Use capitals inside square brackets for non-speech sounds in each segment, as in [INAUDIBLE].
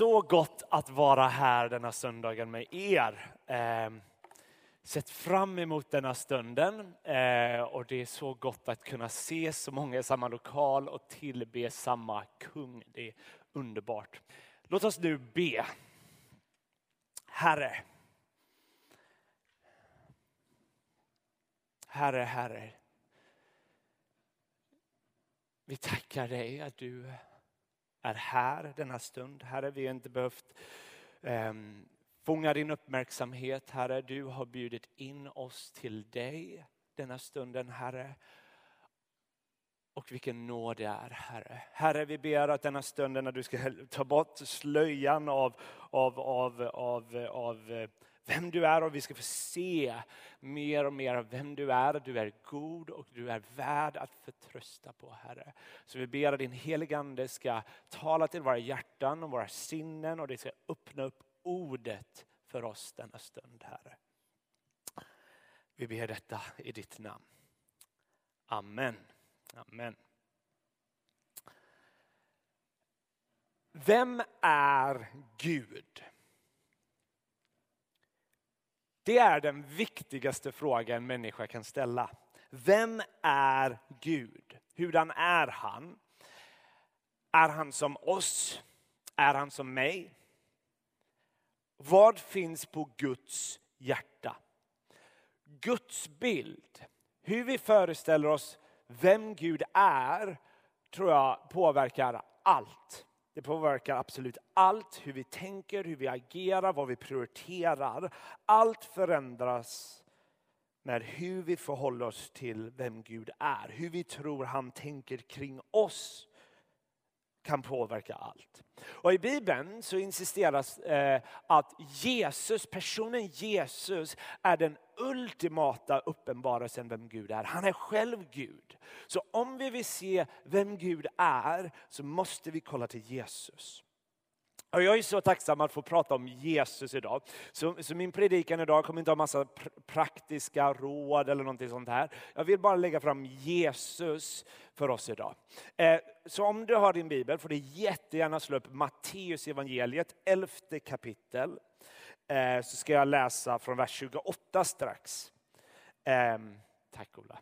Så gott att vara här denna söndagen med er. Eh, sett fram emot denna stunden eh, och det är så gott att kunna se så många i samma lokal och tillbe samma kung. Det är underbart. Låt oss nu be. Herre. Herre, Herre. Vi tackar dig att du är här denna stund. Herre, vi har inte behövt um, fånga din uppmärksamhet. Herre, du har bjudit in oss till dig denna stunden, Herre. Och vilken nåd det är, Herre. Herre, vi ber att denna stunden när du ska ta bort slöjan av, av, av, av, av eh, vem du är och vi ska få se mer och mer av vem du är. Du är god och du är värd att förtrösta på Herre. Så vi ber att din helige Ande ska tala till våra hjärtan och våra sinnen och det ska öppna upp ordet för oss denna stund Herre. Vi ber detta i ditt namn. Amen. Amen. Vem är Gud? Det är den viktigaste frågan en människa kan ställa. Vem är Gud? Hurdan är han? Är han som oss? Är han som mig? Vad finns på Guds hjärta? Guds bild, hur vi föreställer oss vem Gud är, tror jag påverkar allt. Det påverkar absolut allt, hur vi tänker, hur vi agerar, vad vi prioriterar. Allt förändras med hur vi förhåller oss till vem Gud är. Hur vi tror han tänker kring oss kan påverka allt. Och I Bibeln så insisteras eh, att Jesus, personen Jesus är den ultimata uppenbarelsen vem Gud är. Han är själv Gud. Så om vi vill se vem Gud är så måste vi kolla till Jesus. Och jag är så tacksam att få prata om Jesus idag. Så, så min predikan idag kommer inte ha massa pr praktiska råd eller någonting sånt här. Jag vill bara lägga fram Jesus för oss idag. Eh, så om du har din bibel får du jättegärna slå upp Matteus evangeliet, elfte kapitel. Eh, så ska jag läsa från vers 28 strax. Eh, tack Ola.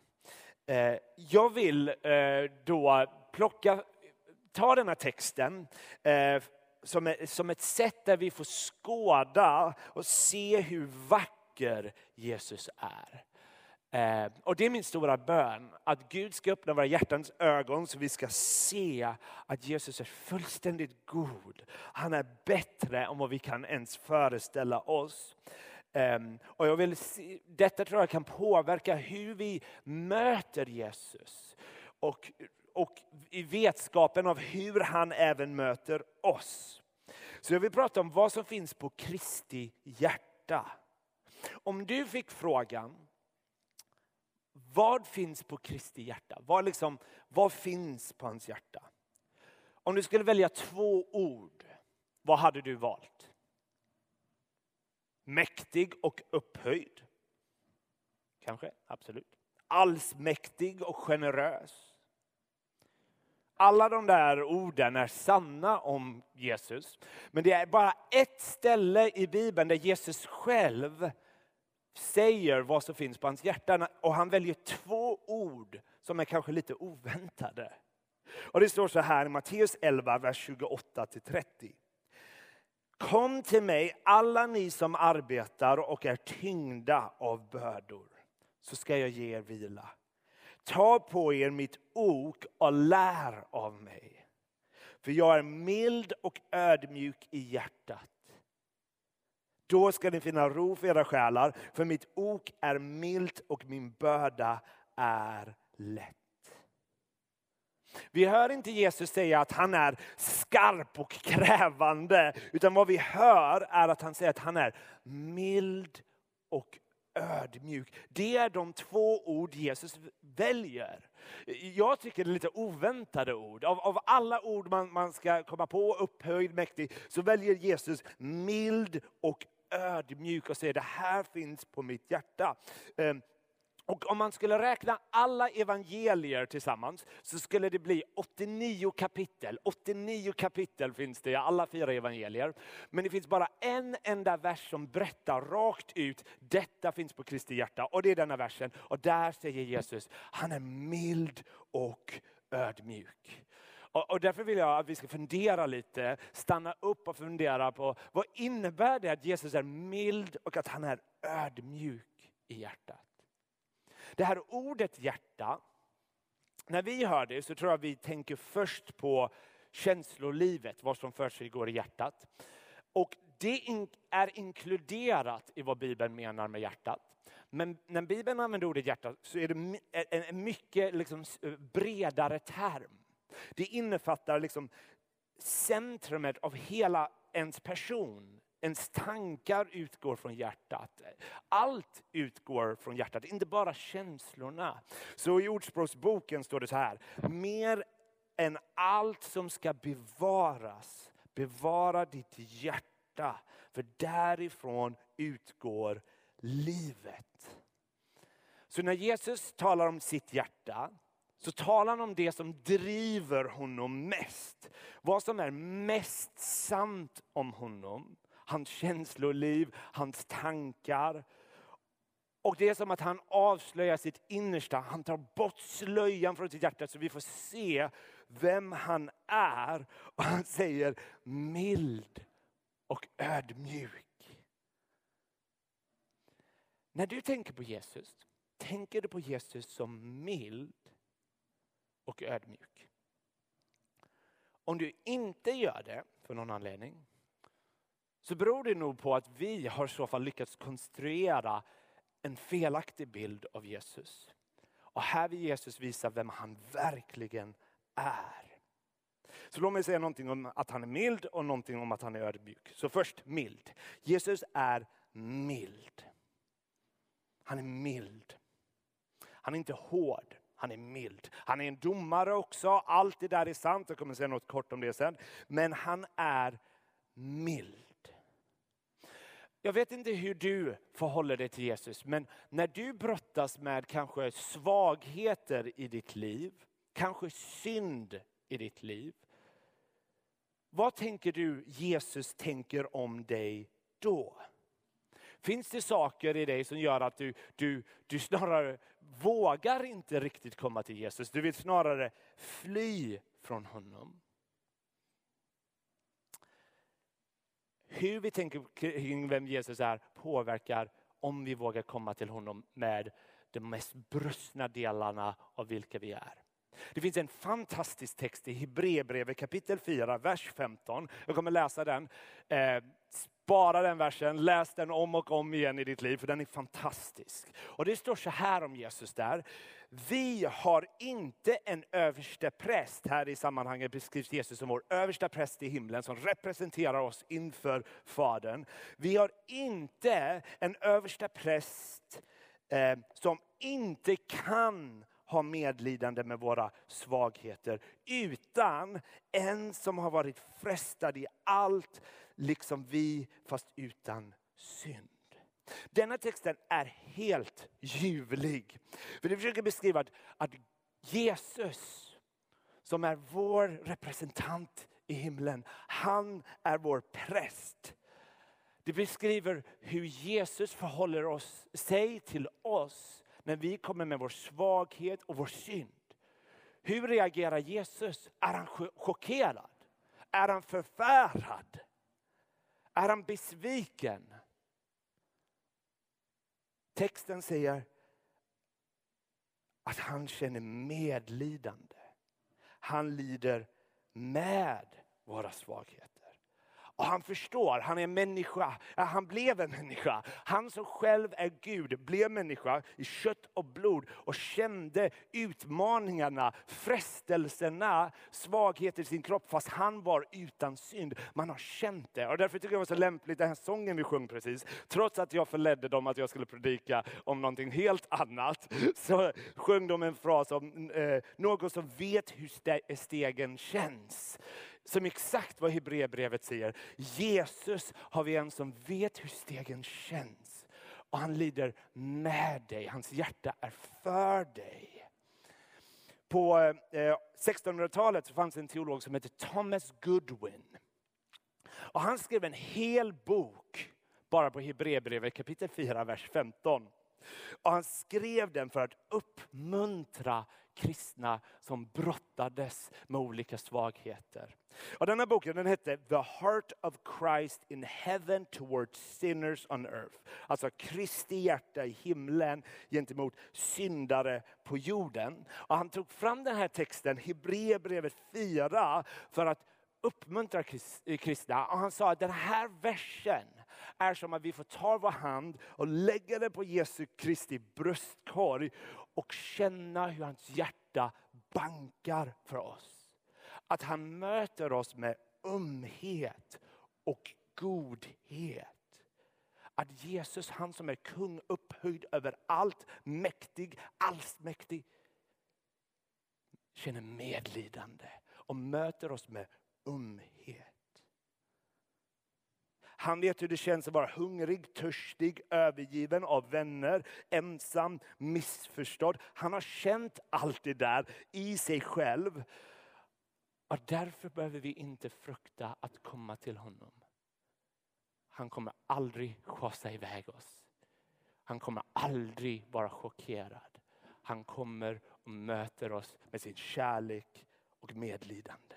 Eh, jag vill eh, då plocka, ta den här texten eh, som, som ett sätt där vi får skåda och se hur vacker Jesus är. Eh, och det är min stora bön, att Gud ska öppna våra hjärtans ögon så vi ska se att Jesus är fullständigt god. Han är bättre än vad vi kan ens föreställa oss. Ehm, och jag vill se, detta tror jag kan påverka hur vi möter Jesus. Och och i vetskapen av hur han även möter oss. Så jag vill prata om vad som finns på Kristi hjärta. Om du fick frågan, vad finns på Kristi hjärta? Vad, liksom, vad finns på hans hjärta? Om du skulle välja två ord, vad hade du valt? Mäktig och upphöjd. Kanske, absolut. Allsmäktig och generös. Alla de där orden är sanna om Jesus. Men det är bara ett ställe i Bibeln där Jesus själv säger vad som finns på hans hjärta. Och han väljer två ord som är kanske lite oväntade. Och det står så här i Matteus 11, vers 28-30. Kom till mig alla ni som arbetar och är tyngda av bördor, så ska jag ge er vila. Ta på er mitt ok och lär av mig. För jag är mild och ödmjuk i hjärtat. Då ska ni finna ro för era själar, för mitt ok är milt och min börda är lätt. Vi hör inte Jesus säga att han är skarp och krävande, utan vad vi hör är att han säger att han är mild och ödmjuk. Det är de två ord Jesus väljer. Jag tycker det är lite oväntade ord. Av, av alla ord man, man ska komma på, upphöjd, mäktig, så väljer Jesus mild och ödmjuk och säger det här finns på mitt hjärta. Ehm, och om man skulle räkna alla evangelier tillsammans så skulle det bli 89 kapitel. 89 kapitel finns det i alla fyra evangelier. Men det finns bara en enda vers som berättar rakt ut, detta finns på Kristi hjärta. Och det är denna versen. Och där säger Jesus, han är mild och ödmjuk. Och därför vill jag att vi ska fundera lite, stanna upp och fundera på vad innebär det att Jesus är mild och att han är ödmjuk i hjärtat. Det här ordet hjärta, när vi hör det så tror jag vi tänker först på känslolivet, vad som för sig går i hjärtat. Och det är inkluderat i vad Bibeln menar med hjärtat. Men när Bibeln använder ordet hjärta så är det en mycket liksom bredare term. Det innefattar liksom centrumet av hela ens person. Ens tankar utgår från hjärtat. Allt utgår från hjärtat, inte bara känslorna. Så i Ordspråksboken står det så här. Mer än allt som ska bevaras, bevara ditt hjärta. För därifrån utgår livet. Så när Jesus talar om sitt hjärta så talar han om det som driver honom mest. Vad som är mest sant om honom. Hans känsloliv, hans tankar. Och det är som att han avslöjar sitt innersta. Han tar bort slöjan från sitt hjärta så vi får se vem han är. Och han säger mild och ödmjuk. När du tänker på Jesus, tänker du på Jesus som mild och ödmjuk. Om du inte gör det för någon anledning så beror det nog på att vi har i så fall lyckats konstruera en felaktig bild av Jesus. Och här vill Jesus visa vem han verkligen är. Så låt mig säga någonting om att han är mild och någonting om att han är ödmjuk. Så först mild. Jesus är mild. Han är mild. Han är inte hård han är mild. Han är en domare också, allt det där är sant, jag kommer säga något kort om det sen. Men han är mild. Jag vet inte hur du förhåller dig till Jesus, men när du brottas med kanske svagheter i ditt liv, kanske synd i ditt liv. Vad tänker du Jesus tänker om dig då? Finns det saker i dig som gör att du, du, du snarare vågar inte riktigt komma till Jesus? Du vill snarare fly från honom. Hur vi tänker kring vem Jesus är påverkar om vi vågar komma till honom med de mest brustna delarna av vilka vi är. Det finns en fantastisk text i Hebreerbrevet kapitel 4, vers 15. Jag kommer läsa den. Eh, Spara den versen, läs den om och om igen i ditt liv, för den är fantastisk. Och det står så här om Jesus där. Vi har inte en överste präst, här i sammanhanget beskrivs Jesus som vår översta präst i himlen som representerar oss inför Fadern. Vi har inte en översta präst eh, som inte kan ha medlidande med våra svagheter, utan en som har varit frestad i allt, liksom vi, fast utan synd. Denna texten är helt ljuvlig. För det försöker beskriva att, att Jesus, som är vår representant i himlen, han är vår präst. Det beskriver hur Jesus förhåller oss, sig till oss men vi kommer med vår svaghet och vår synd. Hur reagerar Jesus? Är han chockerad? Är han förfärad? Är han besviken? Texten säger att han känner medlidande. Han lider med våra svagheter. Och han förstår, han är människa, han blev en människa. Han som själv är Gud blev människa i kött och blod och kände utmaningarna, frestelserna, svagheter i sin kropp fast han var utan synd. Man har känt det och därför tycker jag det var så lämpligt den här sången vi sjöng precis. Trots att jag förledde dem att jag skulle predika om någonting helt annat [LAUGHS] så sjöng de en fras om eh, någon som vet hur stegen känns som exakt vad Hebreerbrevet säger. Jesus har vi en som vet hur stegen känns. Och han lider med dig, hans hjärta är för dig. På eh, 1600-talet så fanns en teolog som hette Thomas Goodwin. Och han skrev en hel bok bara på Hebreerbrevet kapitel 4, vers 15. Och han skrev den för att uppmuntra kristna som brottades med olika svagheter. Och den här boken den hette The Heart of Christ in Heaven Towards Sinners on Earth. Alltså Kristi hjärta i himlen gentemot syndare på jorden. Och han tog fram den här texten, Hebreerbrevet 4, för att uppmuntra eh, kristna. Och han sa att den här versen är som att vi får ta vår hand och lägga den på Jesu Kristi bröstkorg och känna hur hans hjärta bankar för oss. Att han möter oss med ömhet och godhet. Att Jesus, han som är kung upphöjd över allt, mäktig, allsmäktig, känner medlidande och möter oss med ömhet. Han vet hur det känns att vara hungrig, törstig, övergiven av vänner, ensam, missförstådd. Han har känt allt det där i sig själv. Och därför behöver vi inte frukta att komma till honom. Han kommer aldrig schasa iväg oss. Han kommer aldrig vara chockerad. Han kommer och möter oss med sin kärlek och medlidande.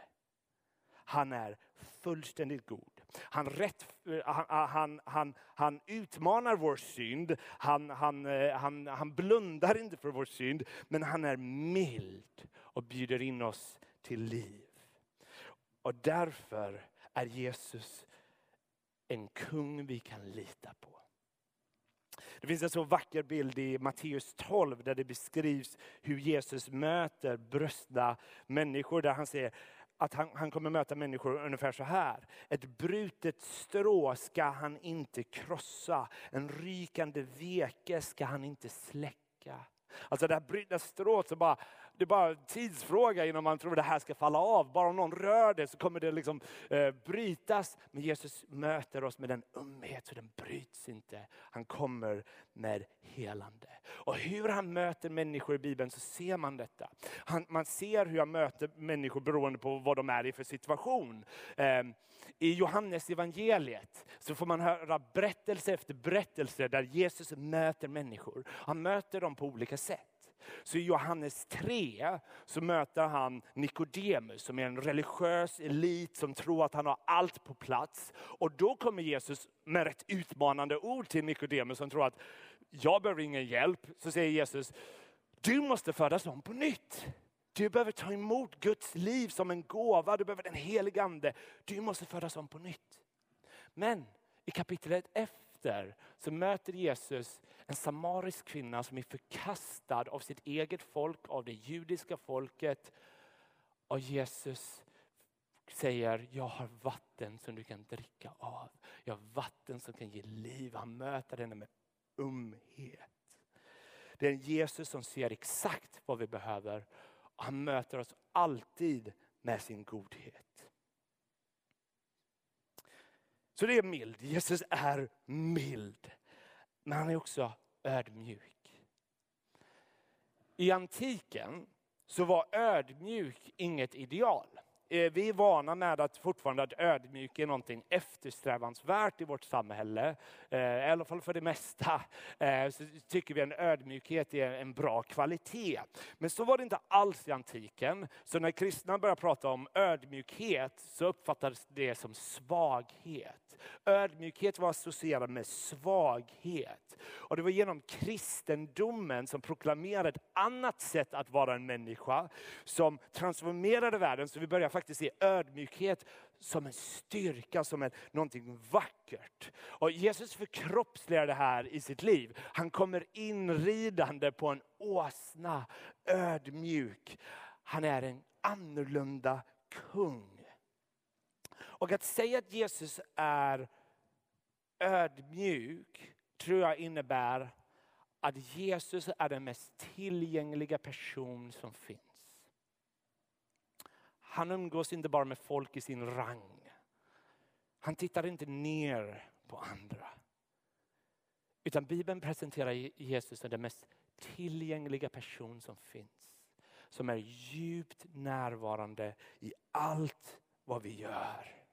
Han är fullständigt god. Han, rätt, eh, han, ah, han, han, han utmanar vår synd, han, han, eh, han, han blundar inte för vår synd, men han är mild och bjuder in oss till liv. Och därför är Jesus en kung vi kan lita på. Det finns en så vacker bild i Matteus 12 där det beskrivs hur Jesus möter bröstna människor. Där han säger att han, han kommer möta människor ungefär så här. Ett brutet strå ska han inte krossa. En rykande veke ska han inte släcka. Alltså det här brutna strået, så bara, det är bara en tidsfråga innan man tror det här ska falla av. Bara om någon rör det så kommer det liksom eh, brytas. Men Jesus möter oss med den ömhet så den bryts inte. Han kommer med helande. Och hur han möter människor i Bibeln så ser man detta. Han, man ser hur han möter människor beroende på vad de är i för situation. Eh, I Johannes evangeliet så får man höra berättelse efter berättelse där Jesus möter människor. Han möter dem på olika sätt. Så i Johannes 3 så möter han Nikodemus som är en religiös elit som tror att han har allt på plats. Och då kommer Jesus med ett utmanande ord till Nikodemus som tror att jag behöver ingen hjälp. Så säger Jesus, du måste födas om på nytt. Du behöver ta emot Guds liv som en gåva, du behöver den helige ande. Du måste födas om på nytt. Men i kapitlet efter så möter Jesus en samarisk kvinna som är förkastad av sitt eget folk, av det judiska folket. Och Jesus säger, jag har vatten som du kan dricka av. Jag har vatten som kan ge liv. Han möter henne med umhet. Det är en Jesus som ser exakt vad vi behöver. Han möter oss alltid med sin godhet. Så det är mild. Jesus är mild. Men han är också ödmjuk. I antiken så var ödmjuk inget ideal. Eh, vi är vana med att fortfarande att ödmjuk är någonting eftersträvansvärt i vårt samhälle. Eh, I alla fall för det mesta eh, så tycker vi en ödmjukhet är en bra kvalitet. Men så var det inte alls i antiken. Så när kristna började prata om ödmjukhet så uppfattades det som svaghet. Ödmjukhet var associerad med svaghet. Och det var genom kristendomen som proklamerade ett annat sätt att vara en människa som transformerade världen. Så vi började faktiskt se ödmjukhet som en styrka, som en, någonting vackert. Och Jesus förkroppsligar det här i sitt liv. Han kommer inridande på en åsna, ödmjuk. Han är en annorlunda kung. Och att säga att Jesus är ödmjuk tror jag innebär att Jesus är den mest tillgängliga person som finns. Han umgås inte bara med folk i sin rang. Han tittar inte ner på andra. Utan Bibeln presenterar Jesus som den mest tillgängliga person som finns. Som är djupt närvarande i allt vad vi gör.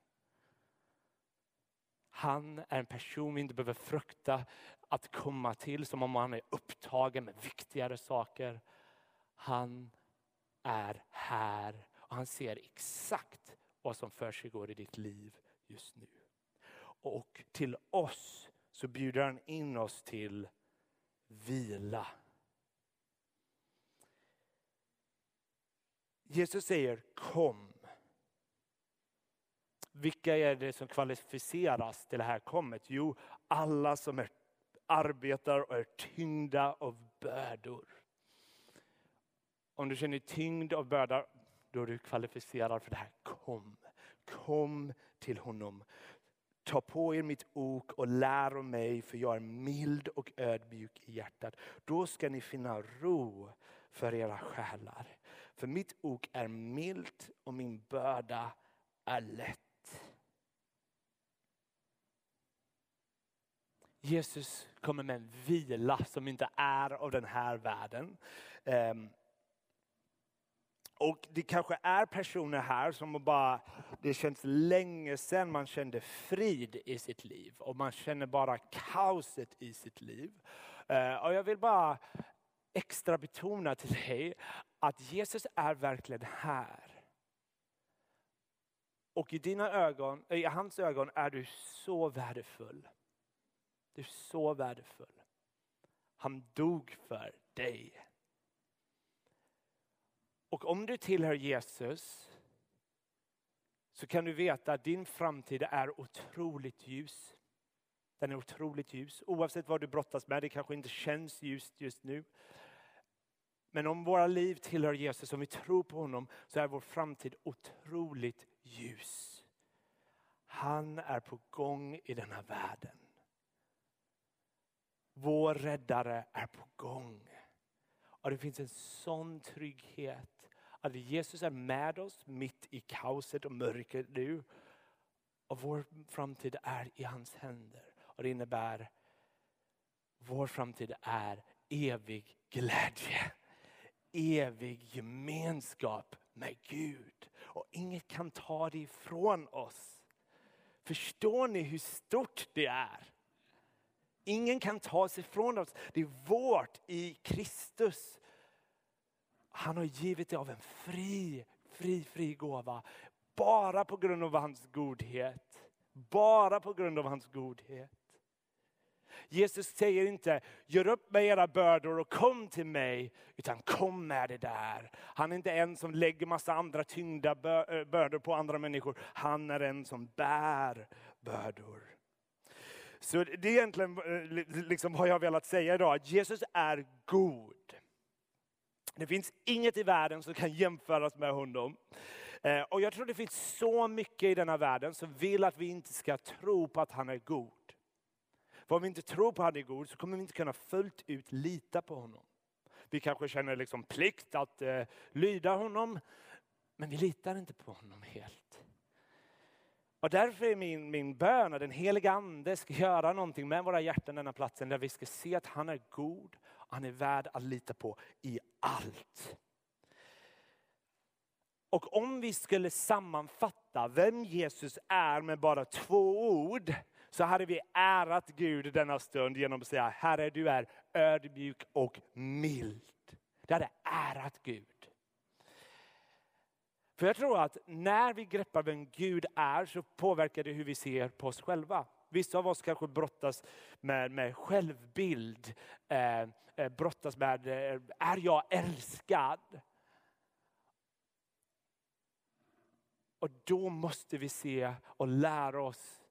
Han är en person vi inte behöver frukta att komma till som om han är upptagen med viktigare saker. Han är här och han ser exakt vad som försiggår i ditt liv just nu. Och till oss så bjuder han in oss till vila. Jesus säger kom. Vilka är det som kvalificeras till det här kommet? Jo, alla som är, arbetar och är tyngda av bördor. Om du känner tyngd av bördor, då är du kvalificerad för det här. Kom, kom till honom. Ta på er mitt ok och lär av mig, för jag är mild och ödmjuk i hjärtat. Då ska ni finna ro för era själar. För mitt ok är milt och min börda är lätt. Jesus kommer med en vila som inte är av den här världen. Ehm, och det kanske är personer här som bara, det känns länge sedan man kände frid i sitt liv och man känner bara kaoset i sitt liv. Eh, och jag vill bara extra betona till dig att Jesus är verkligen här. Och i dina ögon, i hans ögon är du så värdefull. Du är så värdefull. Han dog för dig. Och om du tillhör Jesus så kan du veta att din framtid är otroligt ljus. Den är otroligt ljus. Oavsett vad du brottas med, det kanske inte känns ljust just nu. Men om våra liv tillhör Jesus, om vi tror på honom, så är vår framtid otroligt ljus. Han är på gång i denna världen. Vår räddare är på gång. Och det finns en sån trygghet att Jesus är med oss mitt i kaoset och mörkret nu. Och vår framtid är i hans händer. Och det innebär vår framtid är evig glädje. Evig gemenskap med Gud. Och inget kan ta det ifrån oss. Förstår ni hur stort det är? Ingen kan ta sig ifrån oss. Det är vårt i Kristus. Han har givit dig av en fri, fri, fri gåva. Bara på grund av hans godhet. Bara på grund av hans godhet. Jesus säger inte, gör upp med era bördor och kom till mig, utan kom med det där. Han är inte en som lägger massa andra tyngda eh, bördor på andra människor. Han är en som bär bördor. Så det är egentligen eh, liksom vad jag har velat säga idag, att Jesus är god. Det finns inget i världen som kan jämföras med honom. Eh, och jag tror det finns så mycket i denna världen som vill att vi inte ska tro på att han är god. För om vi inte tror på att han är god så kommer vi inte kunna fullt ut lita på honom. Vi kanske känner liksom plikt att eh, lyda honom, men vi litar inte på honom helt. Och därför är min, min bön att den heliga ande ska göra någonting med våra hjärtan denna platsen där vi ska se att han är god han är värd att lita på i allt. Och om vi skulle sammanfatta vem Jesus är med bara två ord så hade vi ärat Gud denna stund genom att säga Herre du är ödmjuk och mild. Det hade ärat Gud. För jag tror att när vi greppar vem Gud är så påverkar det hur vi ser på oss själva. Vissa av oss kanske brottas med, med självbild, eh, eh brottas med, eh, är jag älskad? Och då måste vi se och lära oss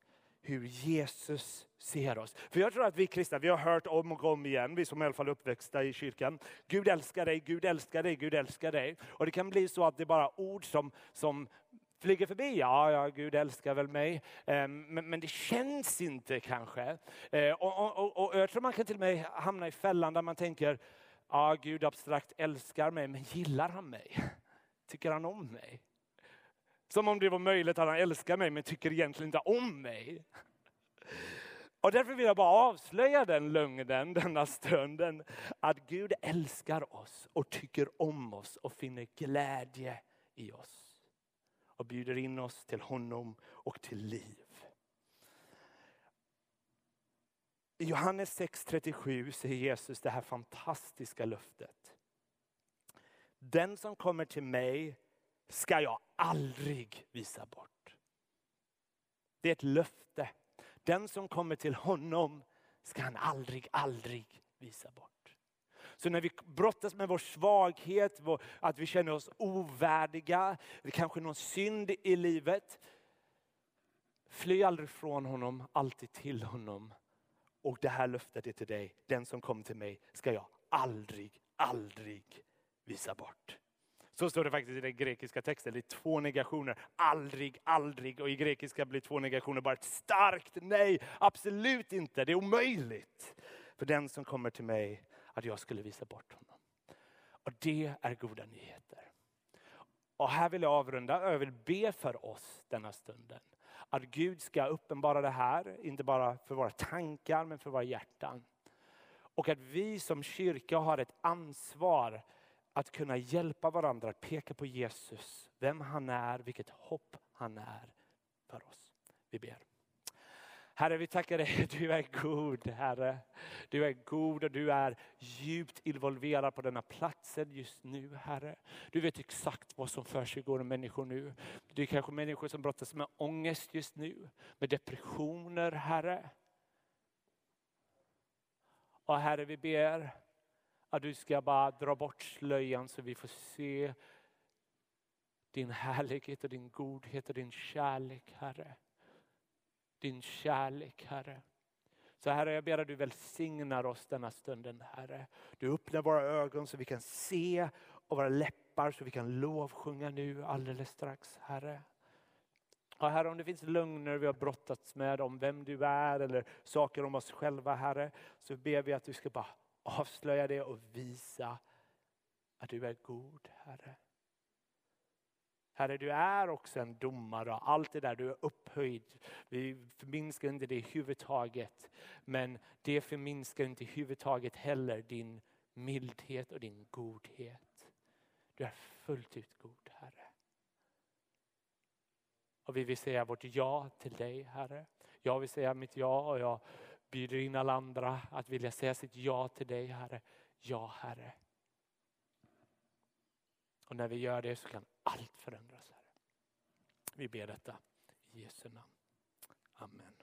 hur Jesus ser oss. För jag tror att vi kristna, vi har hört om och om igen, vi som i alla fall är uppväxta i kyrkan. Gud älskar dig, Gud älskar dig, Gud älskar dig. Och det kan bli så att det är bara ord som, som flyger förbi. Ja, ja, Gud älskar väl mig. Ehm, men, men det känns inte kanske. Eh, och, och, och, jag tror man kan till och med hamna i fällan där man tänker, ja, Gud abstrakt älskar mig, men gillar han mig? Tycker han om mig? Som om det var möjligt att han älskar mig men tycker egentligen inte om mig. Och därför vill jag bara avslöja den lögnen denna stunden. Att Gud älskar oss och tycker om oss och finner glädje i oss. Och bjuder in oss till honom och till liv. I Johannes 6.37 säger Jesus det här fantastiska löftet. Den som kommer till mig ska jag aldrig visa bort. Det är ett löfte. Den som kommer till honom ska han aldrig, aldrig visa bort. Så när vi brottas med vår svaghet, att vi känner oss ovärdiga, kanske någon synd i livet. Fly aldrig från honom, alltid till honom. Och det här löftet är till dig, den som kommer till mig ska jag aldrig, aldrig visa bort. Så står det faktiskt i den grekiska texten. Det är två negationer. Aldrig, aldrig. Och i grekiska blir två negationer bara ett starkt nej. Absolut inte. Det är omöjligt för den som kommer till mig att jag skulle visa bort honom. Och det är goda nyheter. Och här vill jag avrunda och jag vill be för oss denna stunden. Att Gud ska uppenbara det här, inte bara för våra tankar men för våra hjärtan. Och att vi som kyrka har ett ansvar att kunna hjälpa varandra att peka på Jesus, vem han är, vilket hopp han är för oss. Vi ber. Herre, vi tackar dig. Du är god, Herre. Du är god och du är djupt involverad på denna platsen just nu, Herre. Du vet exakt vad som försiggår i människor nu. Det är kanske människor som brottas med ångest just nu, med depressioner, Herre. Och Herre, vi ber att du ska bara dra bort slöjan så vi får se din härlighet och din godhet och din kärlek, Herre. Din kärlek, Herre. Så Herre, jag ber att du välsignar oss denna stunden, Herre. Du öppnar våra ögon så vi kan se och våra läppar så vi kan lovsjunga nu alldeles strax, Herre. Och herre, om det finns lögner vi har brottats med om vem du är eller saker om oss själva, Herre, så ber vi att du ska bara avslöja det och visa att du är god, Herre. Herre, du är också en domare och allt det där, du är upphöjd. Vi förminskar inte det i huvudtaget. Men det förminskar inte i huvudtaget heller din mildhet och din godhet. Du är fullt ut god, Herre. Och vi vill säga vårt ja till dig, Herre. Jag vill säga mitt ja och jag bjuder in alla andra att vilja säga sitt ja till dig Herre. Ja Herre. Och när vi gör det så kan allt förändras Herre. Vi ber detta i Jesu namn. Amen.